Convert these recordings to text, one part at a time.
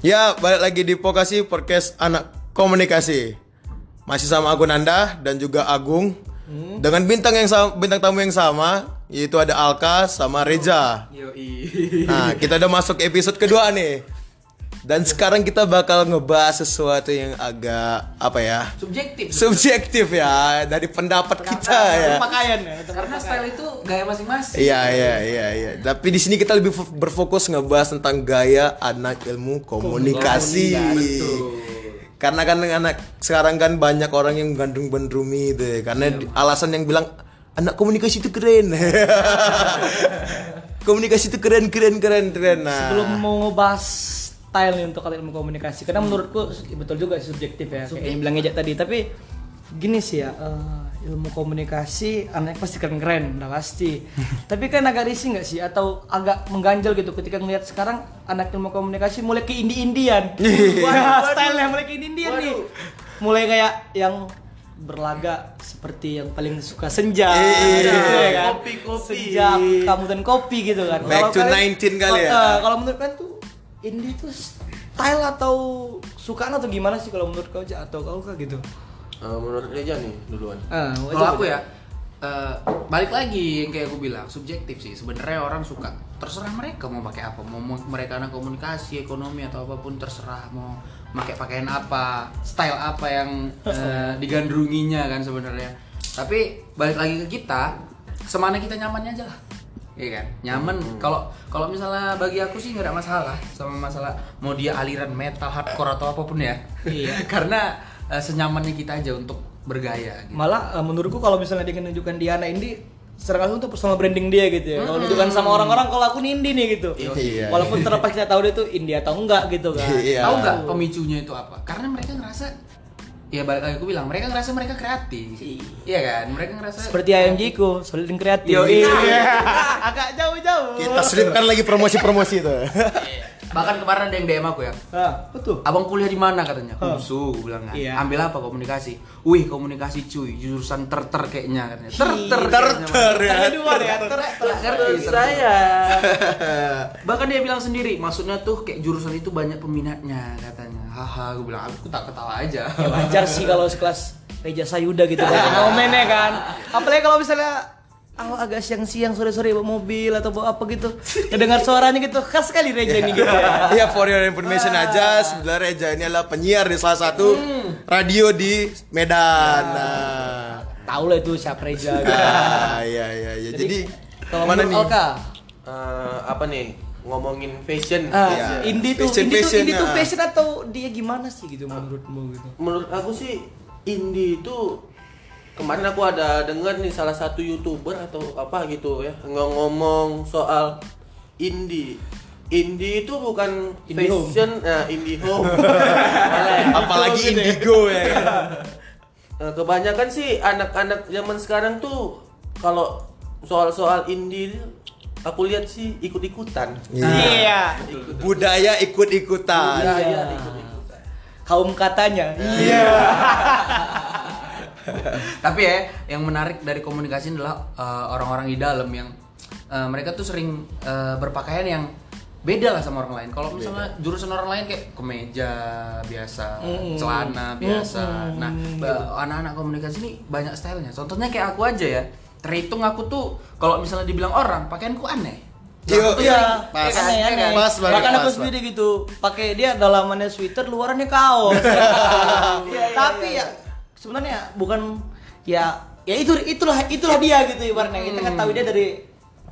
Ya, balik lagi di Pokasi Podcast Anak Komunikasi. Masih sama aku Nanda dan juga Agung. Dengan bintang yang sama, bintang tamu yang sama, yaitu ada Alka sama Reza. Yoi. Nah, kita udah masuk episode kedua nih. Dan sekarang kita bakal ngebahas sesuatu yang agak apa ya? Subjektif. Subjektif ya dari pendapat kita ya. pakaian ya Karena style itu gaya masing-masing. Iya iya iya iya. Tapi di sini kita lebih fo- berfokus ngebahas tentang gaya anak ilmu komunikasi. Karena kan anak sekarang kan banyak orang yang gandrung bandrumi itu ya. Karena di- alasan yang bilang anak komunikasi itu keren. komunikasi itu keren keren keren keren. Nah. sebelum mau ngebahas style nih untuk ilmu komunikasi. Karena menurutku betul juga sih subjektif ya kayak yang bilang Ejak tadi. Tapi gini sih ya eh, ilmu komunikasi anaknya pasti keren-keren udah pasti. Tapi kan agak risih nggak sih? Atau agak mengganjal gitu ketika ngelihat sekarang anak ilmu komunikasi mulai ke indie-indian wah stylenya mulai ke indie-indian nih. Mulai kayak yang berlaga seperti yang paling suka senja Iya. gitu ya kan. Kopi, kopi. senja kamu dan kopi gitu kan. Back Kalau to kalian- 19 kali ya. Eh, kalau menurut kalian tuh indie tuh style atau sukaan atau gimana sih kalau menurut kau atau kau kah gitu? Eh, menurut Reja nih duluan. ah Kalau aku ya eh, balik lagi yang kayak aku bilang subjektif sih. Sebenarnya orang suka terserah mereka mau pakai apa. Mau mereka anak komunikasi ekonomi atau apa pun terserah mau pakai pakaian apa style apa yang eh, digandrunginya kan sebenarnya. Tapi balik lagi ke kita semana kita nyamannya aja lah Iya kan nyaman kalau kalau misalnya bagi aku sih nggak ada masalah sama masalah mau dia aliran metal hardcore atau apa pun ya Iya. karena eh, senyamannya kita aja untuk bergaya gitu. malah eh, menurutku kalau misalnya dia menunjukkan dia anak indie serang untuk personal branding dia gitu ya kalau menunjukkan sama orang-orang kalau aku nih indie nih gitu Iya. walaupun terlepas kita tahu dia tuh indie atau enggak gitu kan Iya. Tahu nggak pemicunya itu apa? Karena mereka ngerasa ya balik lagi aku bilang mereka ngerasa mereka kreatif. Iya kan? Mereka ngerasa seperti IMG ku solid dan kreatif Yo, iya. agak jauh-jauh Kita selipkan lagi promosi-promosi itu. Bahkan kemarin ada yang DM aku ya. ah betul Abang kuliah di mana katanya? Husu, gue bilang kan. Iya. Ambil apa komunikasi? Wih, komunikasi cuy, jurusan terter kayaknya katanya. Terter. Terter ya. Ternya dua ya ter Ngerti Saya. Bahkan dia bilang sendiri, maksudnya tuh kayak jurusan itu banyak peminatnya katanya. Haha, gue bilang aku tak ketawa aja. ya wajar sih kalau sekelas Reja Sayuda gitu kan ngomennya kan apalagi kalau misalnya oh, agak siang-siang sore-sore bawa mobil atau bawa apa gitu ngedengar suaranya gitu khas sekali Reja ini gitu ya Iya for your information aja sebenarnya Reza ini adalah penyiar di salah satu radio di Medan. Nah, tahu lah itu siapa Reja gitu. ah, iya iya iya. Jadi, kalau mana nih? Alka Eh, apa nih? Ngomongin fashion. ah, Iya. indie tuh Fashion, indie tuh fashion, indie tuh nah. fashion atau dia gimana sih gitu menurutmu gitu Menurut aku sih indie itu kemarin aku ada dengar nih salah satu youtuber atau apa gitu ya ng- ngomong soal indie. Indie itu bukan Indie home. fashion, nah, indie home. Apalagi indigo ya. Eh, kebanyakan sih anak-anak zaman sekarang tuh kalau soal-soal indie aku lihat sih ikut-ikutan. iya Budaya ikut-ikutan. Budaya Iya. ikut-ikutan. kaum katanya Iya. Tapi ya, yang menarik dari komunikasi adalah uh, orang-orang di dalam yang uh, mereka tuh sering uh, berpakaian yang beda lah sama orang lain. Kalau misalnya jurusan orang lain kayak kemeja biasa, Mm. celana biasa. Mm. Nah, ba- anak-anak komunikasi ini banyak stylenya. Contohnya kayak aku aja ya. Terhitung aku tuh kalau misalnya dibilang orang pakaianku aneh. Yo, Iya, pas. aneh, aneh. Pas banget, Bahkan aku pas sendiri gitu, pakai dia dalamannya sweater, luarannya kaos. Tapi ya sebenarnya bukan ya ya itu itulah itulah dia gitu ibaratnya. Kita kan tahu dia dari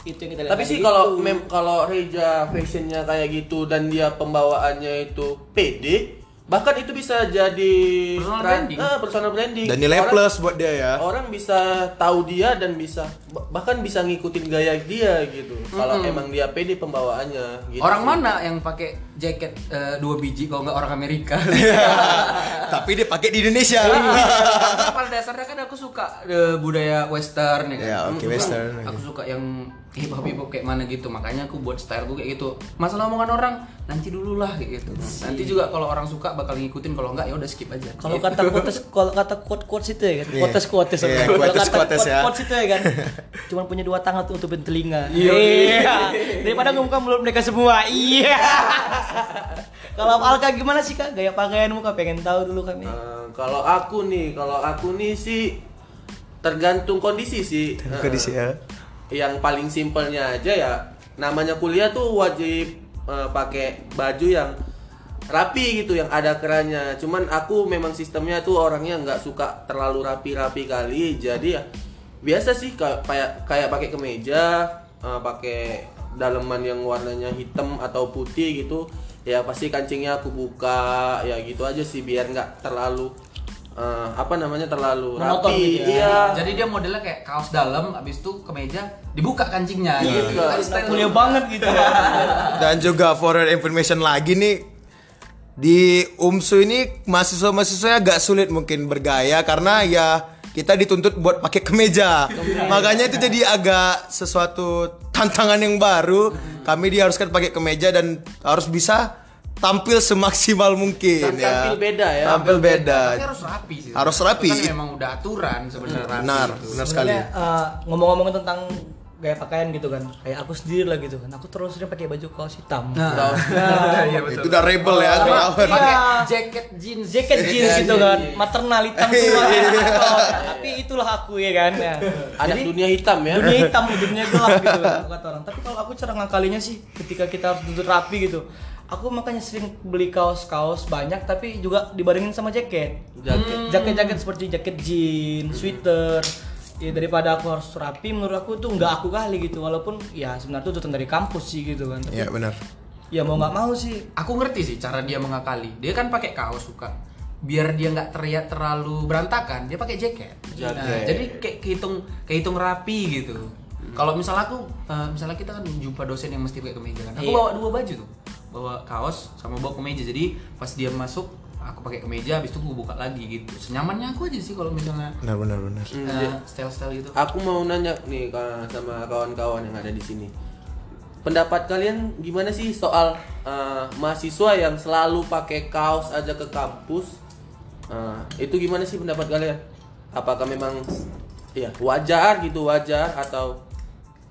itu yang kita lihat. Tapi sih kalau mem kalau Reja fashionnya kayak gitu dan dia pembawaannya itu pede, bahkan itu bisa jadi Personal branding. eh, personal branding. Dan nilai Orang- plus buat dia ya. Orang bisa tahu dia dan bisa bah- bahkan bisa ngikutin gaya dia gitu. Kalau emang dia pede pembawaannya gitu. Orang sih. mana yang pakai jaket uh, dua biji kalau nggak orang Amerika? Tapi dia pakai di Indonesia. Karena pada dasarnya kan aku suka eh, budaya western ya kan. Oke, Aku- western, Aku oke. suka yang hip hop hip hop kayak mana gitu. Makanya aku buat style gue kayak gitu. Masalah omongan orang nanti dulu lah kayak gitu. Nanti juga kalau orang suka bakal ngikutin kalau enggak ya udah skip aja. kalau kata quotes kalau kata quote quotes itu ya kan Iya. quotes quotes Iya, kalau quotes- kata quotes quote- ya. quotes itu ya kan cuma punya dua tangan tuh untuk telinga Iya. daripada ngomong mulut mereka semua iya Kalau Alka gimana sih kak? Gaya pakaianmu kak pengen tahu dulu kami. Eh, kalau aku nih, kalau aku nih sih tergantung kondisi sih. Kondisi Eh, ya. Yang paling simpelnya aja ya, namanya kuliah tuh wajib eh, pakai baju yang rapi gitu, yang ada kerannya. Cuman aku memang sistemnya tuh orangnya nggak suka terlalu rapi-rapi kali, jadi ya biasa sih kayak kayak, pakai kemeja, eh, pakai daleman yang warnanya hitam atau putih gitu. Ya pasti kancingnya aku buka, ya gitu aja sih biar nggak terlalu eh, apa namanya terlalu Monoton rapi. gitu ya. Iya. Jadi dia modelnya kayak kaos dalam, abis itu kemeja dibuka kancingnya Iya. gitu. Kan style Kuliah lu. banget gitu. Dan juga for your information lagi nih di UMSU ini mahasiswa-mahasiswanya agak sulit mungkin bergaya karena ya kita dituntut buat pakai kemeja. Makanya itu jadi agak sesuatu tantangan yang baru. Kami diharuskan pakai kemeja dan harus bisa tampil semaksimal mungkin Dan ya. tampil beda ya. Tampil beda. Tapi harus rapi sih. Harus rapi. Itu kan memang udah aturan sebenarnya Benar, itu. benar sekali. Eh, ngomong-ngomong tentang gaya pakaian gitu kan. Kayak aku sendiri lah gitu kan. Aku terus sering pakai baju kaos hitam. Nah, iya Itu udah rebel ya, Sama- ngelawan. pakai Iya. jaket jeans, jaket jeans gitu kan, maternal hitam semua gitu. Tapi itulah aku ya kan. Ya. Ada Jadi, dunia hitam ya. dunia hitam, dunia gelap gitu kan, kata orang. Tapi kalau aku cara ngakalinya sih ketika kita harus tuntut rapi gitu. Aku makanya sering beli kaos-kaos banyak tapi juga dibarengin sama jaket. Jaket. Jaket-jaket seperti jaket jeans, sweater. Ya daripada aku harus rapi menurut aku tuh nggak aku kali gitu walaupun ya sebenarnya itu tuntutan dari kampus sih gitu kan. Iya benar. ya mau nggak mau sih Aku ngerti sih cara dia mengakali. Dia kan pakai kaos suka. Biar dia nggak terlihat terlalu berantakan, dia pakai jaket. Jaket. Nah, jadi kayak kehitung kehitung rapi gitu. Kalau misalnya aku, eh, misalnya kita kan jumpa dosen yang mesti pakai kemeja kan. Aku Iya. bawa dua baju tuh, bawa kaos sama bawa kemeja. Jadi pas dia masuk, aku pakai kemeja, habis itu aku buka lagi gitu. Senyamannya aku aja sih kalau misalnya Benar benar benar. Hmm, eh, ja- style-style gitu. Aku mau nanya nih sama kawan-kawan yang ada di sini. Pendapat kalian gimana sih soal eh, mahasiswa yang selalu pakai kaos aja ke kampus? Eh, itu gimana sih pendapat kalian? Apakah memang ya wajar gitu wajar atau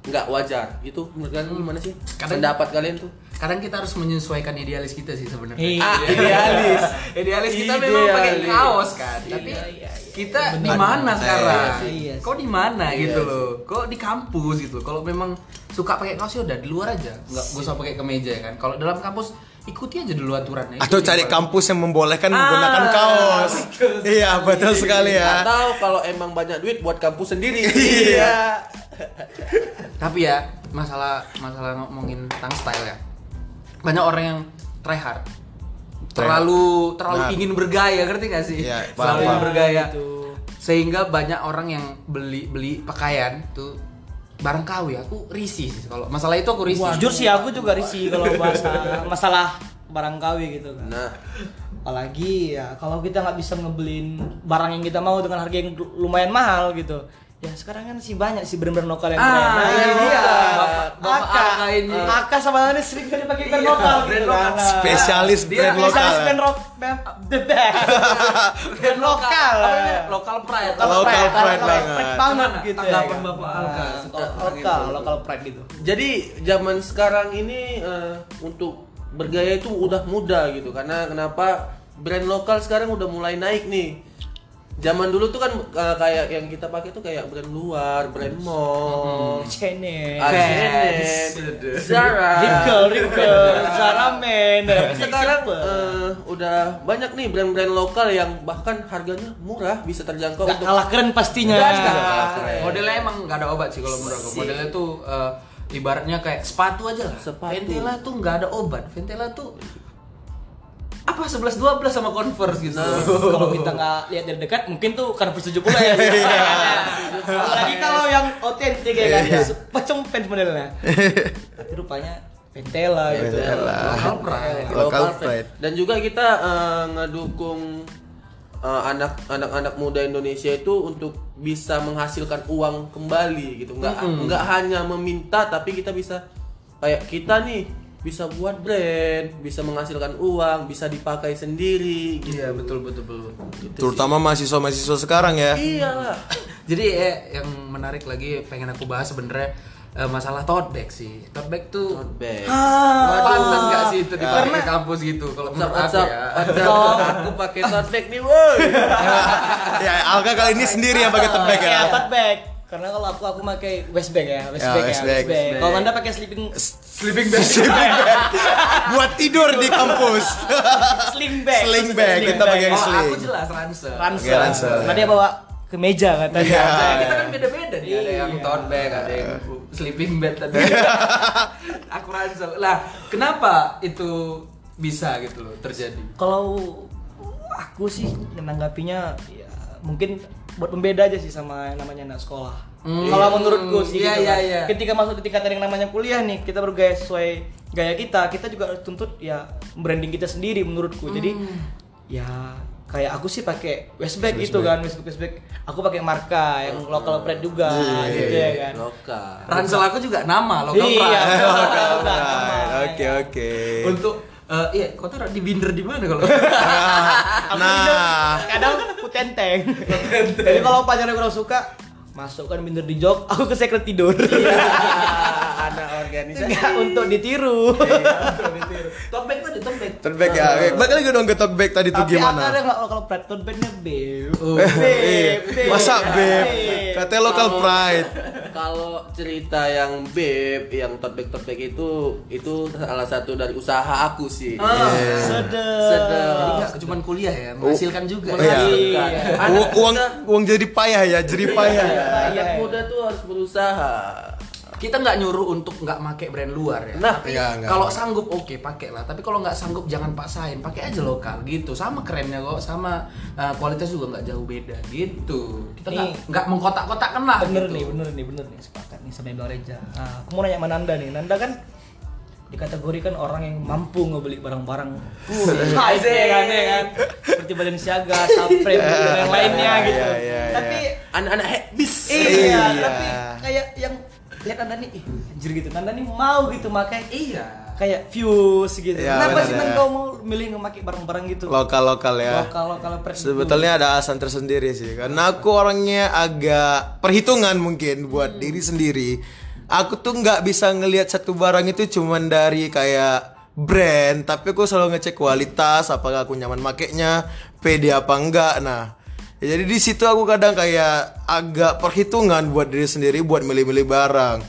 nggak wajar? Itu menurut kalian gimana sih? Kadang- pendapat kalian tuh? Kadang kita harus menyesuaikan idealis kita sih sebenarnya. Iya. Ah, idealis. idealis kita memang pakai Idealis. kaos kan, tapi Iya, iya, iya. kita di mana sekarang? iya. Iya Kok di mana Iya gitu loh? Kok di kampus gitu? Kalau memang suka pakai kaos ya udah di luar aja, nggak gak usah pakai kemeja ya kan. Kalau dalam kampus ikuti aja dulu aturannya. Atau cari kampus yang membolehkan Ah, menggunakan kaos. betul Iya, betul sekali ya. Atau kalau emang banyak duit buat kampus sendiri. Iya. Tapi ya masalah masalah ngomongin tentang style ya. Banyak orang yang try hard. Terlalu terlalu Nah. ingin bergaya, ngerti gak sih? Iya, Terlalu ingin bergaya. Gitu. Sehingga banyak orang yang beli beli pakaian tuh barang KW aku risih sih kalau masalah itu aku risih. Jujur sih aku juga risih kalau bahasa masalah barang KW gitu kan. Nah, Apalagi ya kalau kita nggak bisa ngebelin barang yang kita mau dengan harga yang lumayan mahal gitu. Ya sekarang kan sih banyak sih brand-brand lokal yang Ah, keren. Nah, iya. ini dia. Bapak- Aka, Aka ini. Aka sama ini sering kali pakai brand Iya, lokal brand gitu lokal. Spesialis Dia brand lokal. Spesialis brand rock the best. brand lokal. Lokal pride. Lokal pride lokal banget. pride banget gitu ya. tanggapan. Bapak Nah, Alka? Lokal, lokal pride gitu. Jadi zaman sekarang ini eh, untuk bergaya itu udah mudah gitu karena kenapa brand lokal sekarang udah mulai naik nih. Zaman dulu tuh kan eh, kayak yang kita pakai tuh kayak brand luar, brand mall, Chene. H&M, Zara. Rikel, Rikel, Zara Men, Tapi sekarang eh, udah banyak nih brand-brand lokal yang bahkan harganya murah bisa terjangkau Gak untuk kalah keren pastinya. Nggak kalah keren. Modelnya emang nggak ada obat sih kalau menurut aku. Modelnya tuh eh, ibaratnya kayak sepatu aja lah. Sepatu. Ventela tuh nggak ada obat. Ventela tuh apa 11 12 sama Converse gitu. kalau kita nggak lihat dari dekat mungkin tuh karena plus 70 ya. Apalagi kalau yang otentik ya kan. Iya. Pecong fans modelnya. Tapi rupanya Pentela gitu. Pride. Local pride. Dan juga kita eh, ngedukung eh, anak anak-anak muda Indonesia itu untuk bisa menghasilkan uang kembali gitu. Nggak nggak hanya meminta tapi kita bisa kayak kita nih bisa buat brand, bisa menghasilkan uang, bisa dipakai sendiri gitu. Iya betul betul betul. Gitu Terutama mahasiswa-mahasiswa sekarang ya. Iyalah. Jadi eh, yang menarik lagi pengen aku bahas sebenarnya eh, masalah tote bag sih. Tote bag tuh Tote bag. pantas nggak sih itu dipakai di kampus gitu kalau menurut aku ya. WhatsApp, aku pakai tote bag nih, woi. ya, Alka kali ini sendiri yang pakai tote bag ya. Ya, tote bag. Karena kalau aku aku pakai waist bag ya, waist Ya, bag waist ya, bag. waist bag. Kalau Anda pakai sleeping Sleeping bag. Buat tidur di kampus. sling bag. Sling bag, kita pakai sling. aku jelas ransel. ransel. Pakai ransel, ya. dia bawa ke meja katanya. Iya. Nah, kita kan beda-beda nih. Ada yang Iya. tote bag, ada yang sleeping bag tadi. aku ransel. Lah, kenapa itu bisa gitu loh terjadi? Kalau aku sih menanggapinya ya mungkin buat pembeda aja sih sama yang namanya anak sekolah. Hmm. Kalau menurutku sih Iya, gitu iya, kan. iya. Ketika masuk di tingkatan yang namanya kuliah nih, kita bergaya sesuai gaya kita, kita juga harus tuntut ya branding kita sendiri menurutku. Jadi Hmm. ya kayak aku sih pakai waist bag gitu kan, waist bag. Aku pakai marka yang lokal brand juga gitu ya kan. Lokal. Ransel aku juga nama lokal Iya, pride. Oke oke. Untuk eh, iya, kau taruh di binder di mana kalau? Nah, kadang aku tenteng. Jadi kalau pacarnya kurang suka, masukkan binder di jok, aku ke secret tidur. Anak organisasi. Enggak untuk ditiru. tote bag tadi, tote bag. ya. Oke, Balik lagi dong ke bag tadi tuh Tapi ada gimana? nggak kalau pride tote bagnya beb. Oh. Eh, Masa beb? Katanya local Kalau- pride. Kalau cerita yang beb, yang bag itu itu salah satu dari usaha aku sih. Ah, Sedep. Sedap. Jadi nggak cuma kuliah ya, menghasilkan juga. Iya. Anak uang muda- uang jadi payah ya, jadi payah ya. anak muda tuh harus berusaha. Kita nggak nyuruh untuk nggak make brand luar ya. Nah, Tapi nggak. kalau sanggup oke pakai lah. Tapi kalau nggak sanggup jangan paksain, pakai aja lokal gitu. Sama kerennya kok, sama uh, kualitas juga nggak jauh beda gitu. Kita nggak mengkotak-kotakkan lah. Bener gitu. nih, bener nih, bener nih sepakat nih sama Bang Reja. Nah, aku mau nanya sama Nanda nih. Nanda kan dikategorikan orang yang mampu ngebeli barang-barang uh, ya kan, ya kan? seperti Balenciaga, Supreme dan yang lainnya Iya, gitu. iya, iya, Tapi Anak-anak habis. iya, Iya. tapi kayak yang lihat Nanda nih, ih, anjir gitu. Nanda nih mau gitu makai Iya. kayak views gitu. Iya, Kenapa benar, sih ya. kau mau milih memakai barang-barang gitu? Lokal-lokal ya. Lokal lokal. Sebetulnya ada alasan tersendiri sih Karena aku orangnya agak perhitungan mungkin buat diri sendiri Aku tuh nggak bisa ngelihat satu barang itu cuman dari kayak brand Tapi aku selalu ngecek kualitas Apakah aku nyaman makainya Pede apa enggak Nah ya jadi di situ aku kadang kayak agak perhitungan buat diri sendiri buat milih-milih barang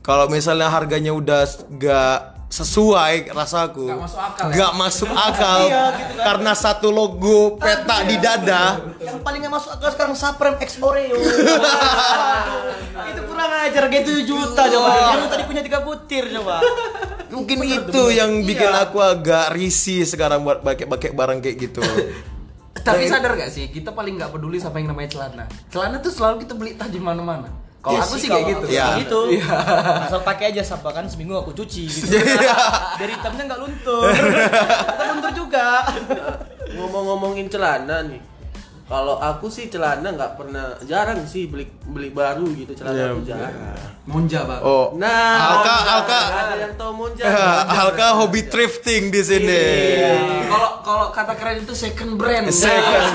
Kalau misalnya harganya udah nggak sesuai rasaku Nggak masuk akal ya? nggak masuk akal Iya, gitu kan. karena satu logo peta di dada Yang paling gak masuk akal sekarang Supreme X Oreo. Itu kurang ajar harga 7 juta coba. Yang tadi punya 3 butir coba. mungkin itu yang bikin aku agak risih sekarang buat pakai pakai barang kayak gitu Tapi sadar gak sih, kita paling nggak peduli sama yang namanya celana. Celana tuh selalu kita beli di mana-mana. Kalau Iya aku sih kayak gitu. Iya. sih Gitu. Asal pakai aja siapa kan seminggu aku cuci gitu. Dari hitamnya nggak luntur. Atau luntur juga. Ngomong-ngomongin celana nih. Kalau aku sih celana nggak pernah jarang sih beli beli baru gitu celana Iya, aku jarang. Monja bang. oh Nah, Alka. Alka ada yang tahu Monja. Alka hobi thrifting di sini Iya. Kalau kata keren itu second brand. Second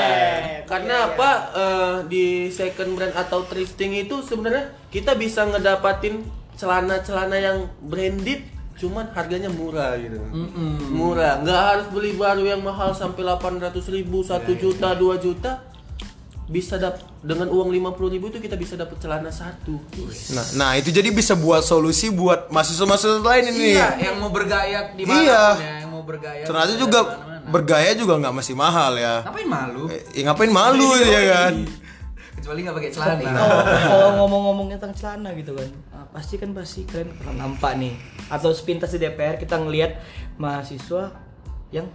Karena apa eh, di second brand atau thrifting itu sebenarnya kita bisa ngedapatin celana-celana yang branded cuman harganya murah gitu. Murah, nggak harus beli baru yang mahal sampai 800 ribu, 1 juta, 2 juta. Bisa dap dengan uang 50 ribu itu kita bisa dapat celana satu. nah, nah itu jadi bisa buat solusi buat mahasiswa-mahasiswa lain ini Iya, yang mau bergaya di mana Iya. ya, yang mau bergaya. ternyata juga di mana-mana. bergaya juga nggak masih mahal ya Ngapain malu? Eh, ya ngapain malu ya kan Kecuali nggak pakai celana. Kalau kalau ngomong-ngomong tentang celana gitu kan, ah, pasti kan pasti kalian pernah nampak nih atau sepintas di DPR kita ngelihat mahasiswa yang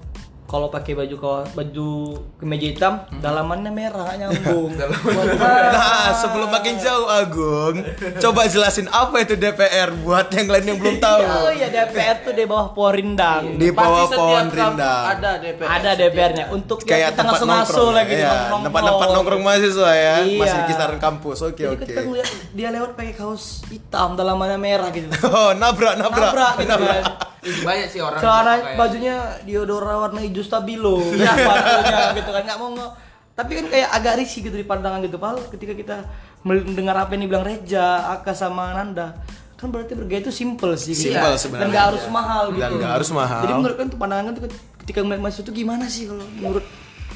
kalau pakai baju kaos baju kemeja hitam dalamannya merah nyambung. Nah, sebelum makin jauh Agung, coba jelasin apa itu DPR buat yang lain yang belum tahu. Oh iya DPR tuh di bawah Porindang. Di bawah pohon rindang. Ada DPR. Ada DPR-nya untuk Kayak tempat nongkrong. lagi di ya, nongkrong. tempat-tempat nongkrong mahasiswa ya, Iya. masih di kisaran kampus. Oke, oke. kita ngeliat dia lewat pakai kaos hitam dalamannya merah gitu. Oh, nabrak, nabrak. Nabrak gitu kan. Banyak sih orang Celana kayak- bajunya diodora warna hijau stabilo. Ya, sepatunya gitu kan nggak mau nge- tapi kan kayak agak risih gitu di pandangan gitu. Padahal ketika kita mendengar apa yang dibilang Reja, Aka sama Nanda, kan berarti bergaya itu simple sih gitu. Simple Dan sebenarnya. nggak harus mahal gitu. Dan nggak harus mahal. Jadi menurut kan tuh pandangan tuh ketika melihat mahasiswa itu gimana sih kalau menurut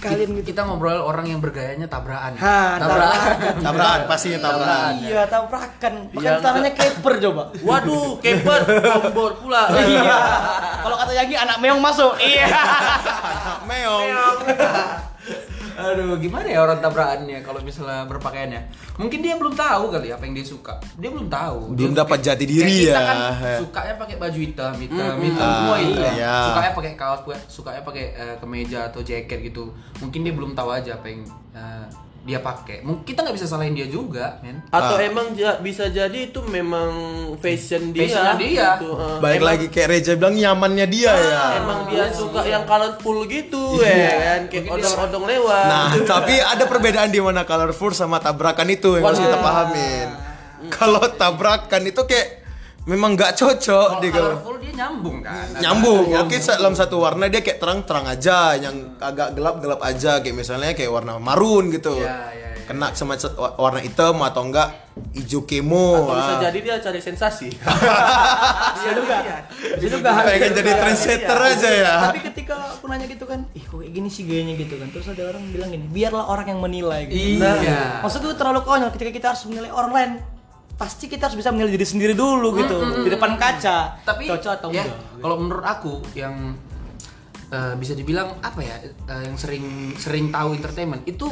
kalian gitu? kita ngobrol orang yang bergayanya tabrakan. Ha, tabrakan. Tabrakan, pastinya tabrakan. Iya, tabrakan. Bahkan Yang tangannya keper coba. Waduh, keeper, tombol pula. Iya. Kalau kata Yagi anak meong masuk. Iya. Meong. Aduh, gimana ya orang tabrakannya kalau misalnya berpakaiannya? Mungkin dia belum tahu kali apa yang dia suka. Dia belum tahu. Belum Dia dapat pakai- jati diri kayak kita ya. kan sukanya pakai baju hitam, hitam, hitam Ah, semua hitam. iya. Sukanya pakai kaos, sukanya pakai eh, kemeja atau jaket gitu. Mungkin dia belum tahu aja apa yang eh, dia pakai. Mungkin kita nggak bisa salahin dia juga, men. Atau Ah. emang ja- bisa jadi itu memang fashion dia. Fashionnya dia. gitu. Eh, Balik emang- lagi kayak Reja bilang nyamannya dia ya. Emang dia suka yang colorful gitu ya kan, kayak odong-odong lewat. Nah, tapi ada perbedaan di mana colorful sama tabrakan itu yang harus kita pahamin. Kalau tabrakan itu kayak memang nggak cocok Kalau di kalau colorful dia nyambung kan. nyambung. Oke, dalam satu warna dia kayak terang-terang aja, yang agak gelap-gelap aja kayak misalnya kayak warna marun gitu. Iya, iya, iya. Kena sama warna hitam atau enggak hijau kemo. Atau bisa Ah. jadi dia cari sensasi. Bisa juga. Bisa juga. pengen jadi trendsetter aja ya. Tapi ketika aku nanya gitu kan, ih kok kayak gini sih gayanya gitu kan. Terus ada orang bilang gini, biarlah orang yang menilai gitu. Iya. Maksud gue terlalu konyol ketika kita harus menilai orang lain. Pasti kita harus bisa menilai diri sendiri dulu gitu di depan kaca. tapi cocok atau ya, enggak. kalau menurut aku yang eh, bisa dibilang apa ya eh, yang sering sering tahu entertainment itu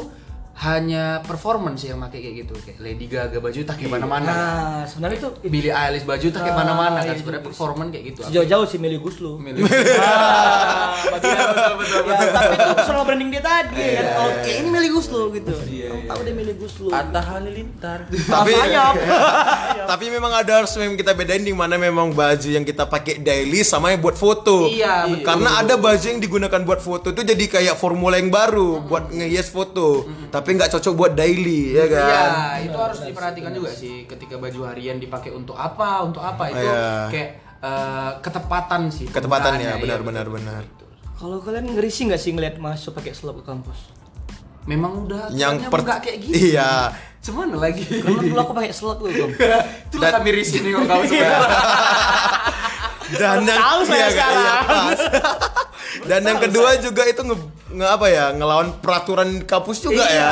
hanya performance yang pakai kayak gitu kayak Lady Gaga baju tak kayak mana-mana Nah, sebenarnya itu Billie Eilish baju tak kayak Ah, mana-mana kan iya sebenarnya performance kayak gitu sejauh-jauh sih Meli Guslu. Milih. Ah, ya, tapi itu personal branding dia tadi kan. Oh, kayak ini Meli Guslu gitu. Tahu dia Meli Guslu. Atta Halilintar. tapi tapi memang ada harus memang kita bedain di mana memang baju yang kita pakai daily sama yang buat foto. Iya, betul. Karena ada baju yang digunakan buat foto itu jadi kayak formula yang baru buat nge-yes foto. Tapi nggak cocok buat daily ya kan. Iya, itu harus diperhatikan juga sih ketika baju harian dipakai untuk apa, untuk apa itu Iya. kayak eh, ketepatan sih. Ketepatan ya, benar iya, benar benar. Kalau kalian ngerisi nggak sih ngeliat mahasiswa pakai slop ke kampus? Memang udah Yang per nggak kayak gitu. Iya. Cuman lagi. Karena dulu aku pakai slop tuh, Bang. Itulah kami risih nih kok kamu sebenarnya. Dan yang Tahu saya iya, sekarang. iya, pas. Dan yang kedua juga itu nge, nge apa ya ngelawan peraturan kampus juga ya.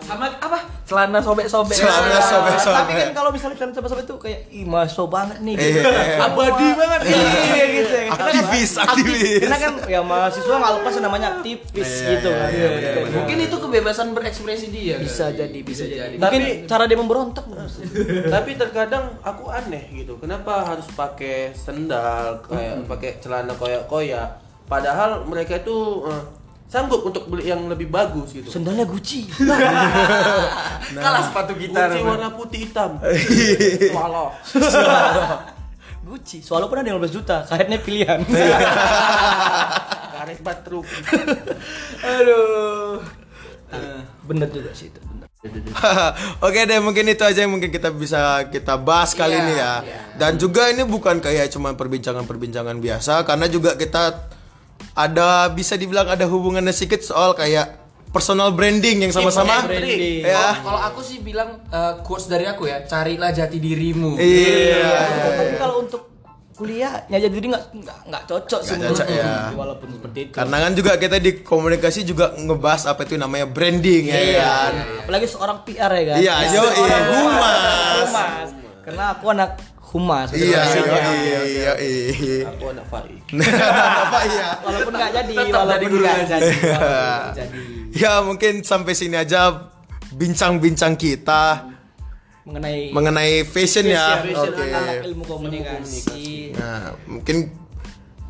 Sama apa? Celana sobek-sobek. Celana sobek-sobek. Tapi kan kalau misalnya kalian coba-coba itu kayak ih mahasiswa banget nih gitu. Iya. Abadi banget. Iya gitu ya. Karena kan- Aktivis, aktivis. Karena kan ya mahasiswa nggak lepas namanya aktivis Iya, gitu iya, kan. iya, Kayak benar. Mungkin itu kebebasan berekspresi dia. Bisa kali. jadi, bisa jadi. Tapi Mungkin cara dia memberontak. Tapi terkadang aku aneh gitu. Kenapa harus pakai sendal kayak pakai celana koyak-koyak? Padahal mereka itu eh, sanggup untuk beli yang lebih bagus gitu. Sendalnya Gucci. kalah sepatu gitar. Gucci warna putih hitam. Swallow. Gucci. Soalnya pun ada yang 15 juta, karetnya pilihan. Karet batruk. Aduh. bener juga sih itu. Oke deh mungkin itu aja yang mungkin kita bisa kita bahas kali Iya, ini ya. iya. Dan juga ini bukan kayak cuma perbincangan-perbincangan biasa karena juga kita ada bisa dibilang ada hubungannya sedikit soal kayak personal branding yang sama-sama branding. ya. Kalau kalau aku sih bilang eh, quotes dari aku ya, carilah jati dirimu. Iya. Tapi kalau untuk kuliah nyajak diri nggak nggak cocok sih cocok, menurutku. ya. walaupun seperti itu Karena kan juga kita di komunikasi juga ngebahas apa itu namanya branding ya Iya, kan. apalagi seorang PR ya kan Iya, Ya, seorang humas. humas karena aku anak humas Iya, sebenarnya. iya, iya, iya. Aku anak Fai. Apa iya? walaupun nggak jadi Tetap jadi walaupun nggak ngaji. jadi jadi Ya mungkin sampai sini aja bincang-bincang kita mengenai mengenai fashion ya. fashion Oke. anak ilmu komunikasi Nah, mungkin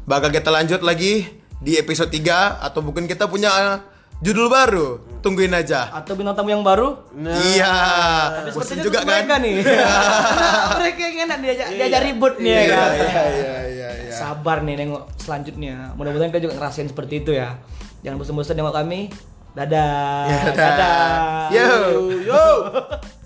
bakal kita lanjut lagi di episode 3 atau mungkin kita punya judul baru. Tungguin aja. Atau bintang tamu yang baru? iya. Tapi Bosen sepertinya juga kan? mereka nih. Karena mereka yang enak diajak, diajak ribut nih ya Iya, kan. iya, iya, iya, iya. Sabar nih nengok selanjutnya. Mudah-mudahan kalian juga ngerasain seperti itu ya. Jangan bosan-bosan nengok kami. Dadah. Ya, dadah. Yo. Yo.